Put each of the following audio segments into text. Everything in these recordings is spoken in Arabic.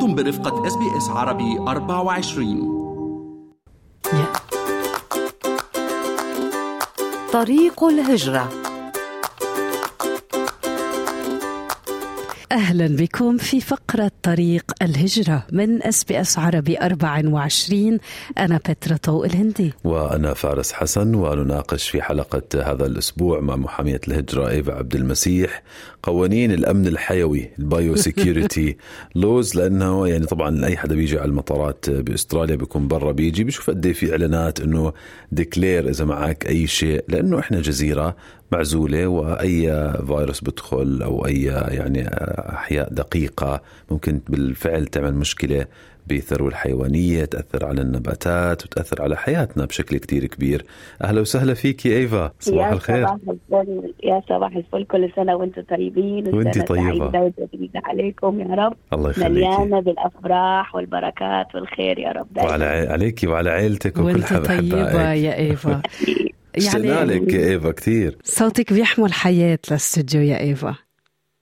أنتم برفقة SBS عربي 24 طريق الهجرة. أهلا بكم في فقرة طريق الهجرة من SBS عربي 24 أنا بترا طوق الهندي. وأنا فارس حسن ونناقش في حلقة هذا الأسبوع مع محامية الهجرة إيفا عبد المسيح قوانين الأمن الحيوي ال biosecurity laws لأنه يعني طبعا أي حدا بيجي على المطارات بأستراليا بيكون برا بيجي بيشوف قد في إعلانات إنه declare إذا معك أي شيء لأنه إحنا جزيرة معزولة وأي فيروس بدخل أو أي يعني أحياء دقيقة. ممكن بالفعل تعمل مشكلة بالثروة الحيوانية تأثر على النباتات وتأثر على حياتنا بشكل كتير كبير. أهلا وسهلا فيك يا إيفا. صباح يا الخير. صباح الفل يا صباح الفل. كل سنة وأنتم طيبين طيبة. سعيدة وجديدة عليكم يا رب. الله يخليكي. مليانة بالأفراح والبركات والخير يا رب دايما. وعلى عي- عليك وعلى عيلتك وكل وانت طيبة أحبائك يا إيفا. اشتقنا لك يا إيفا كتير صوتك بيحمل حياة للاستوديو يا إيفا.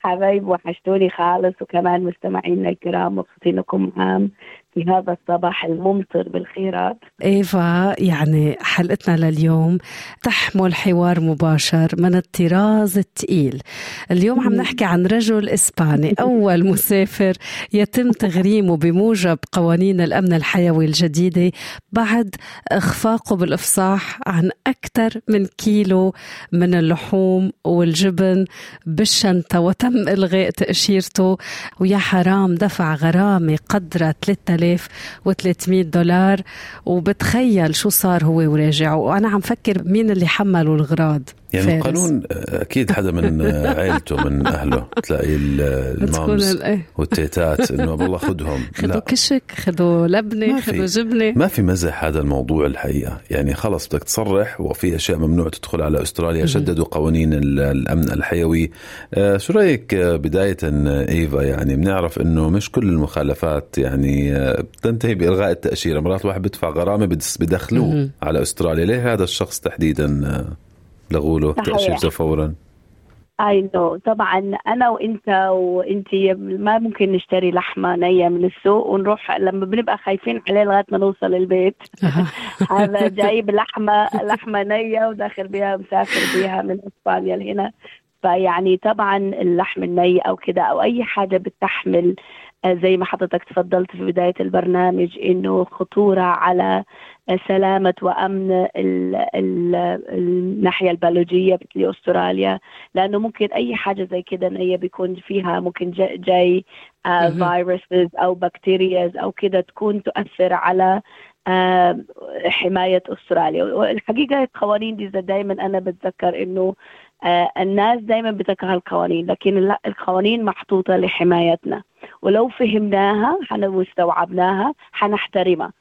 حبايب وحشتوني خالص وكمان مستمعينا الكرام مبسوطين لكم معاهم في هذا الصباح الممطر بالخيرات. إيفا يعني حلقتنا لليوم تحمل حوار مباشر من الطراز الثقيل اليوم عم نحكي عن رجل إسباني أول مسافر يتم تغريمه بموجب قوانين الأمن الحيوي الجديدة بعد إخفاقه بالإفصاح عن أكثر من كيلو من اللحوم والجبن بالشنطة. وتم إلغاء تأشيرته. ويا حرام دفع غرامة قدرها 3300 دولار وبتخيل شو صار هو وراجع وأنا عم فكر مين اللي حمله الغراض. يعني فارس. القانون أكيد حدا من عائلته من أهله تلاقي بتكون المامز ال- إيه. والتيتات إنه والله خدهم. خدوا لا. كشك ما في. خدوا جبنة. ما في مزح هذا الموضوع الحقيقة. يعني خلص بدك تصرح وفي أشياء ممنوع تدخل على أستراليا. شددوا قوانين ال- الأمن الحيوي. آه، شو رأيك آه، بداية آه، إيفا؟ يعني بنعرف إنه مش كل المخالفات يعني آه، بتنتهي بإلغاء التأشيرة. مرات الواحد بدفع غرامة بدخلوه على أستراليا. ليه هذا الشخص تحديدا آه، لغوا له صحيح. تاشيرته فورا. اي نو طبعا أنا وإنت وإنت ما ممكن نشتري لحمة نية من السوق ونروح لما بنبقى خايفين عليه لغاية ما نوصل البيت. هذا جايب لحمة لحمة نية وداخل بيها مسافر بيها من أسبانيا لهنا. فيعني طبعا اللحم الني أو كده أو أي حاجة بتحمل آه، زي ما حضرتك تفضلت في بداية البرنامج إنه خطورة على آه، سلامة وأمن ال ال الناحية البيولوجية مثل أستراليا لأنه ممكن أي حاجة زي كده نيه بيكون فيها ممكن جا- جاي. فيروسز أو بكتيرياز أو كده تكون تؤثر على آه، حماية أستراليا والحقيقة القوانين دي دائما أنا بتذكر إنه آه، الناس دائما بتكره القوانين لكن لا القوانين محطوطة لحمايتنا ولو فهمناها واستوعبناها حنحترمها.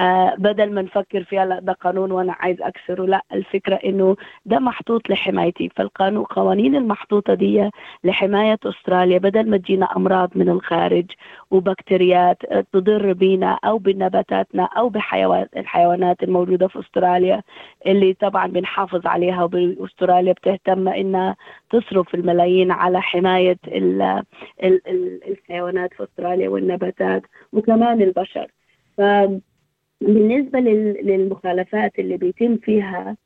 آه بدل ما نفكر فيها لا ده قانون وأنا عايز اكسره لا الفكرة إنه ده محطوط لحمايتي. فالقانون القوانين المحطوطة دي لحماية أستراليا بدل ما تجينا أمراض من الخارج وبكتيريات آه، تضر بينا أو بنباتاتنا أو بحيوان الحيوانات الموجودة في أستراليا اللي طبعا بنحافظ عليها واستراليا بتهتم إنها تصرف الملايين على حماية ال ال ال الحيوانات. في أستراليا والنباتات وكمان البشر فبالنسبه لل- للمخالفات اللي بيتم فيها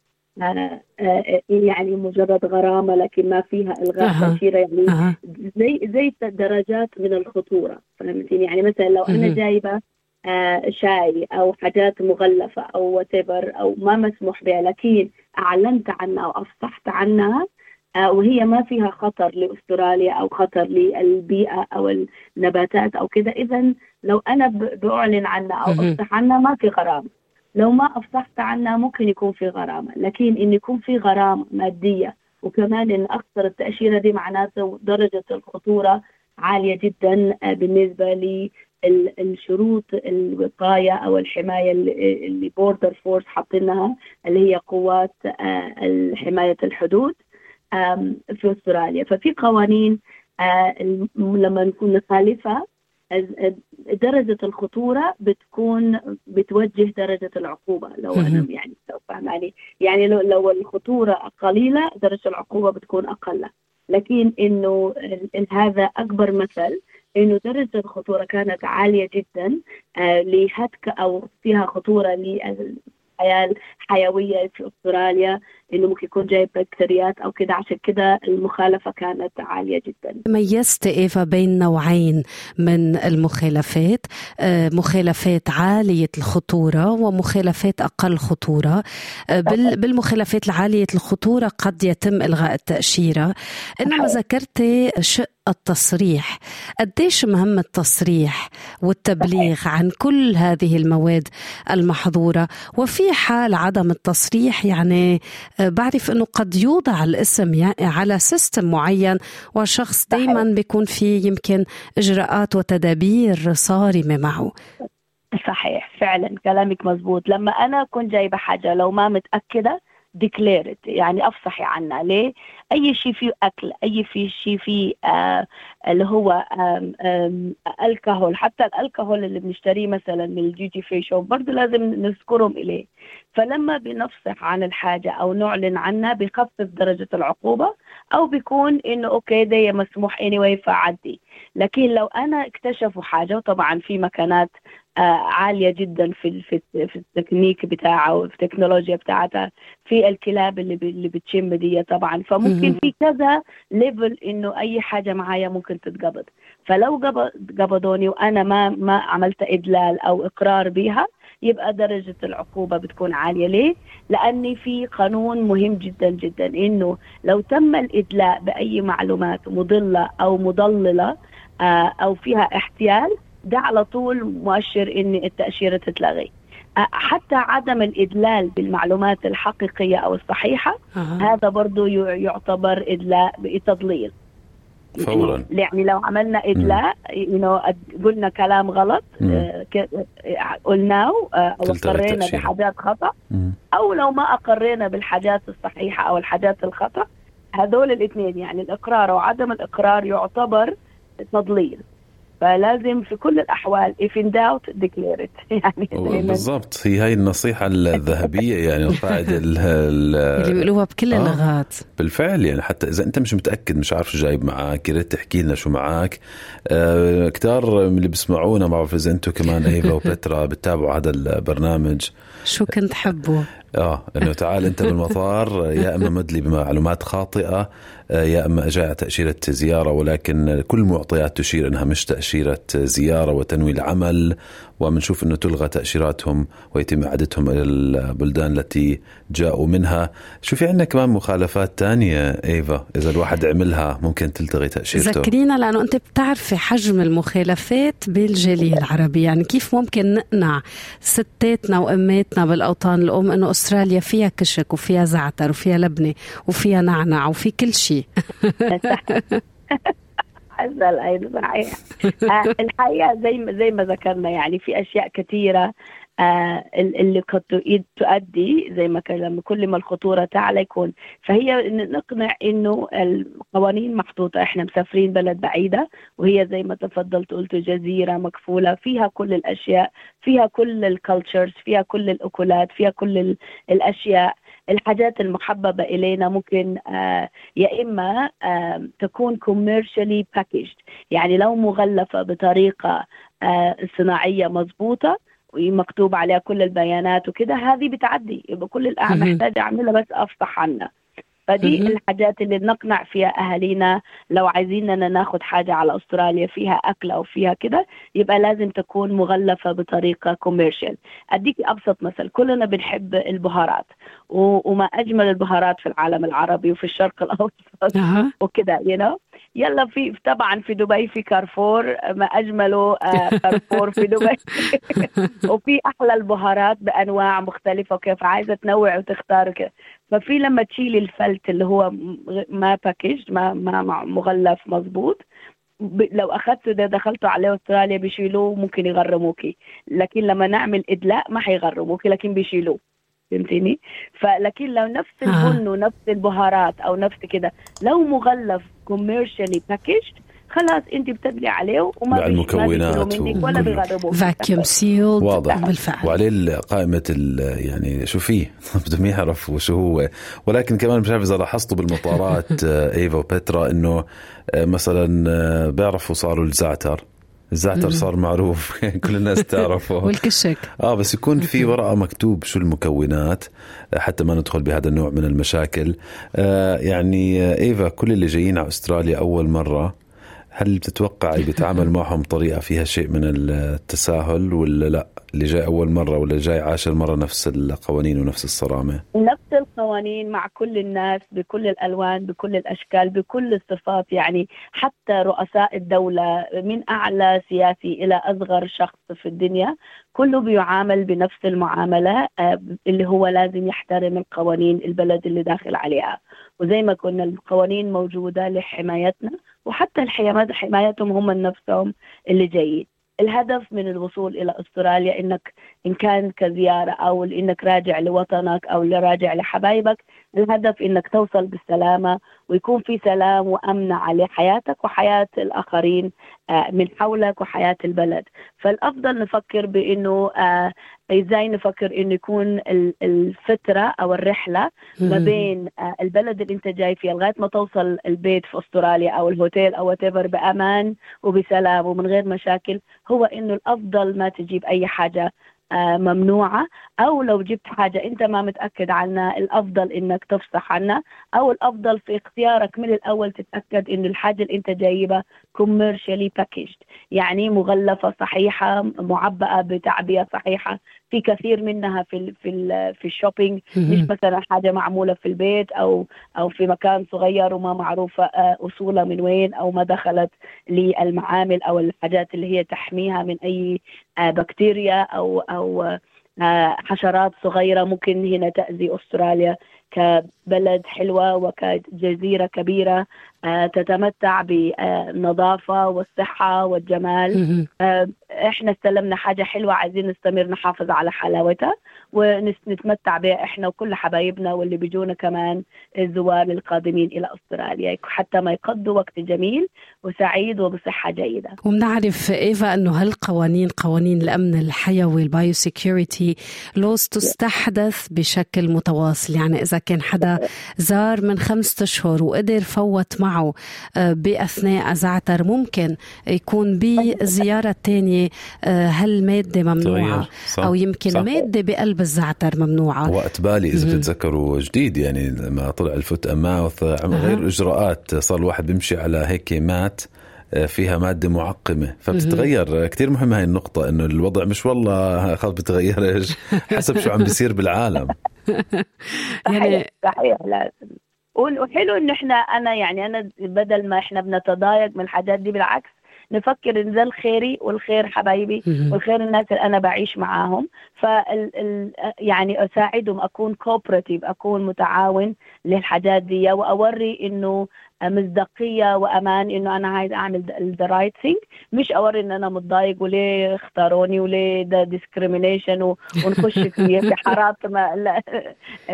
آه، آه، يعني مجرد غرامة لكن ما فيها إلغاء. تاشيره يعني أها. زي زي درجات من الخطورة فهمتني يعني مثلا لو أنا. جايبة آه، شاي أو حاجات مغلفة أو وات أو ما مسموح بها لكن أعلنت عنها أو أفصحت عنها وهي ما فيها خطر لأستراليا أو خطر للبيئة أو النباتات أو كذا اذا لو أنا بعلن عنها أو. أفصح عنها ما في غرامة. لو ما أفصحت عنها ممكن يكون في غرامة. لكن إن يكون في غرامة مادية وكمان إن اخسر التأشيرة دي معناته درجة الخطورة عالية جدا آه، بالنسبة للشروط الوقاية أو الحماية اللي اللي border force حاطينها اللي هي قوات آه، حماية الحدود. في أستراليا. ففي قوانين آه، لما نكون نخالفها درجة الخطورة بتكون بتوجه درجة العقوبة. لو أنا. يعني لو فهماني يعني لو, لو الخطورة قليلة درجة العقوبة بتكون أقل. لكن إنه هذا أكبر مثل إنه درجة الخطورة كانت عالية جدا آه لهتك أو فيها خطورة للحياة الحيوية في أستراليا. إنه ممكن يكون جايب بكتيريات أو كده. عشان كده المخالفة كانت عالية جدا. ميزت إيفا بين نوعين من المخالفات. آه، مخالفات عالية الخطورة ومخالفات أقل خطورة. آه، بالمخالفات العالية الخطورة قد يتم إلغاء التأشيرة. إنما ذكرتي شق التصريح. قديش مهم التصريح والتبليغ عن كل هذه المواد المحظورة؟ وفي حال عدم التصريح يعني بعرف أنه قد يوضع الاسم يعني على سيستم معين والشخص دائما بيكون في يمكن إجراءات وتدابير صارمة معه. صحيح فعلا كلامك مزبوط. لما أنا كنت جايبة حاجة لو ما متأكدة declare it يعني أفصحي عنها. ليه؟ أي شيء فيه أكل أي في شيء فيه آه اللي هو الكحول. حتى الألكحول اللي بنشتريه مثلا من ال duty free shop برضه لازم نذكرهم إليه. فلما بنفصح عن الحاجة أو نعلن عنها بخفف درجة العقوبة أو بيكون إنه okay ده مسموح اني anyway فعدي. لكن لو أنا اكتشفوا حاجة وطبعا في مكانات آه، عالية جدا في في في التكنيك بتاعها وفي التكنولوجيا بتاعتها في الكلاب اللي اللي بتشم دي طبعا. فممكن في كذا level إنه أي حاجة معايا ممكن تتقبض. فلو قبضوني وأنا ما ما عملت إدلاء أو إقرار بها يبقى درجة العقوبة بتكون عالية ليه؟ لأن في قانون مهم جدا جدا إنه لو تم الإدلاء بأي معلومات مضلة أو مضللة آه، أو فيها احتيال ده على طول مؤشر ان التأشيرة تتلغي حتى عدم الإدلال بالمعلومات الحقيقية أو الصحيحة أه. هذا برضه يعتبر إدلاء بتضليل فورا. يعني لو عملنا إدلاء قلنا كلام غلط آه، قلناه آه، أو اقرينا بحاجات خطأ. أو لو ما أقرينا بالحاجات الصحيحة أو الحاجات الخطأ هذول الاثنين يعني الإقرار وعدم الإقرار يعتبر تضليل. فلازم في كل الأحوال if in doubt declare it. يعني بالضبط. هي هاي النصيحة الذهبية يعني القاعدة اللي بيقولوها بكل آه اللغات. بالفعل يعني. حتى إذا أنت مش متأكد مش عارف شو جايب معك يا ريت تحكي لنا شو معك آه كتار من اللي بيسمعونا ما بعرف إذا أنتم كمان إيفا وبترا بتتابعوا هذا البرنامج. شو كنت حبه آه إنه تعال أنت بالمطار يا إما مدلي بمعلومات خاطئة يا أما جاء تأشيرة زيارة ولكن كل المعطيات تشير إنها مش تأشيرة زيارة وتنويل عمل وبنشوف إنه تلغى تأشيراتهم ويتم إعادتهم إلى البلدان التي جاءوا منها. شو في عندنا كمان مخالفات تانية إيفا إذا الواحد عملها ممكن تلتغي تأشيرته. ذكرينا لأنه أنت بتعرفي حجم المخالفات بالجالية العربية يعني كيف ممكن نقنع ستاتنا وأماتنا بالأوطان الأم إنه أستراليا فيها كشك وفيها زعتر وفيها لبنة وفيها نعنع وفي كل شيء. حزل أيضا صحيح. آه، الحقيقة زي ما زي ما ذكرنا يعني في أشياء كثيرة آه اللي قد تؤدي زي ما لما كل ما الخطورة تعلى يكون. فهي نقنع إنه القوانين محطوطة إحنا مسافرين بلد بعيدة وهي زي ما تفضلت قلت جزيرة مكفوله فيها كل الأشياء فيها كل الكالتشرز فيها كل الأكلات فيها كل الأشياء. الحاجات المحببة إلينا ممكن آه يا إما آه تكون commercially packaged يعني لو مغلفة بطريقة آه صناعية مضبوطة ومكتوب عليها كل البيانات وكده هذه بتعدي. يبقى كل اللي محتاج أعملها بس أفصح عنها. فدي الحاجات اللي نقنع فيها أهالينا. لو عايزين ناخد حاجة على أستراليا فيها أكل أو فيها كده يبقى لازم تكون مغلفة بطريقة commercial أديكي أبسط مثل كلنا بنحب البهارات. وما أجمل البهارات في العالم العربي وفي الشرق الأوسط وكده you you know? يلا في طبعا في دبي في كارفور ما أجمله آه، كارفور في دبي. وفي أحلى البهارات بأنواع مختلفة وكيف عايزة تنوع وتختار كده ففي لما تشيلي الفلت اللي هو ما packaged ما ما مغلف مظبوط لو أخذته ده دخلته عليه أستراليا بيشيلوه ممكن يغرموكي. لكن لما نعمل إدلاء ما حيغرموكي لكن بيشيلوه. فهمتيني؟ فلكن لو نفس البن ونفس البهارات أو نفس كده لو مغلف commercially packaged خلاص انت بتدلي عليه وما المكونات منك ولا بيغرموك vacuum sealed واضح. بالفعل. وعليه قائمة يعني شو فيه؟ بدهم يعرفوا شو هو. ولكن كمان مش عارف إذا لاحظتوا بالمطارات إيفا وبترا إنه مثلا بيعرفوا صاروا الزعتر. الزعتر صار معروف. كل الناس تعرفه. والكشك. آه بس يكون في ورقه مكتوب شو المكونات حتى ما ندخل بهذا النوع من المشاكل. آه يعني إيفا كل اللي جايين على أستراليا أول مرة هل بتتوقعي بيتعامل معهم بطريقة فيها شيء من التساهل ولا لا؟ اللي جاي أول مرة ولا جاي عاشر مرة نفس القوانين ونفس الصرامة؟ نفس القوانين مع كل الناس بكل الألوان بكل الأشكال بكل الصفات يعني حتى رؤساء الدولة من أعلى سياسي إلى أصغر شخص في الدنيا كله بيعامل بنفس المعاملة آه، اللي هو لازم يحترم القوانين البلد اللي داخل عليها. وزي ما قلنا القوانين موجودة لحمايتنا وحتى حمايتهم هم نفسهم اللي جايين. الهدف من الوصول إلى أستراليا انك إن كان كزيارة أو إنك راجع لوطنك أو راجع لحبايبك الهدف إنك توصل بالسلامة ويكون في سلام وأمن على حياتك وحياة الآخرين آه، من حولك وحياة البلد. فالأفضل نفكر بإنه آه، إزاي نفكر إنه يكون الفترة أو الرحلة ما بين آه، البلد اللي أنت جاي فيها لغاية ما توصل البيت في أستراليا أو الهوتيل أو وات بأمان وبسلام ومن غير مشاكل هو إنه الأفضل ما تجيب أي حاجة ممنوعة أو لو جبت حاجة أنت ما متأكد عنها الأفضل إنك تفصح عنها أو الأفضل في اختيارك من الأول تتأكد إنه الحاجة اللي أنت جايبها commercially packaged يعني مغلفة صحيحة معبأة بتعبئة صحيحة. في كثير منها في ال في ال في الشوبينج مش مثلا حاجة معمولة في البيت أو أو في مكان صغير وما معروفه آه، أصولها من وين أو ما دخلت للمعامل أو الحاجات اللي هي تحميها من أي آه، بكتيريا أو أو آه، حشرات صغيرة ممكن هنا تأذي أستراليا كبلد حلوة وكجزيرة كبيرة. تتمتع بالنظافه والصحة والجمال. آه، إحنا استلمنا حاجة حلوة عايزين نستمر نحافظ على حلاوتها ونتمتع بها إحنا وكل حبايبنا واللي بيجونا كمان الزوار القادمين إلى أستراليا حتى ما يقضوا وقت جميل وسعيد وبصحة جيدة. وبنعرف إيفا إنه هالقوانين قوانين الأمن الحيوي ال biosecurity laws تستحدث بشكل متواصل. يعني إذا كان حدا زار من خمسة أشهر وقدر فوت معه آه، بأثناء زعتر ممكن يكون بزيارة ثانية آه، هالماده ممنوعة أو يمكن صح. مادة بقلب بالزعتر ممنوعة؟ وقت بالي إذا بتتذكروا جديد يعني لما طلع الفوت ماوث غير إجراءات صار الواحد بيمشي على هيك مات آه، فيها مادة معقمة. فبتتغير كتير مهمة هاي النقطة إنه الوضع مش والله خلص بتغيرش حسب شو عم بيصير بالعالم. يعني صحيح لازم وحلو انه إحنا أنا يعني أنا بدل ما إحنا بنتضايق من الحاجات دي بالعكس نفكر إن ده الخيري والخير حبايبي والخير الناس اللي أنا بعيش معاهم. ف يعني أساعدهم أكون cooperative أكون متعاون للحاجات دي وأوري إنه مصداقية وأمان إنه أنا عايز أعمل the right thing مش أوري إن أنا متضايق وليه اختاروني وليه ده discrimination ونخش في حارات ما لا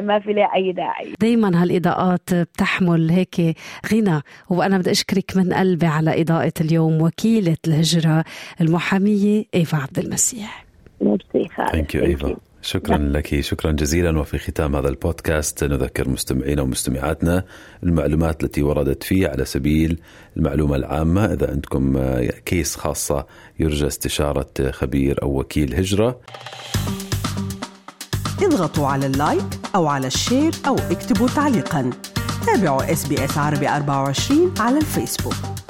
ما في لها أي داعي. دائما هالإضاءات بتحمل هيك غنى. وأنا بدي أشكرك من قلبي على إضاءة اليوم وكيلة الهجرة المحامية إيفا عبد المسيح. ميرسي thank you إيفا. شكرا نعم. لك شكرا جزيلا. وفي ختام هذا البودكاست نذكر مستمعينا ومستمعاتنا المعلومات التي وردت فيه على سبيل المعلومة العامة. إذا عندكم case خاصة يرجى استشارة خبير أو وكيل هجرة. اضغطوا على ال like أو على ال share أو اكتبوا تعليقا. تابعوا SBS عربي 24 على الفيسبوك.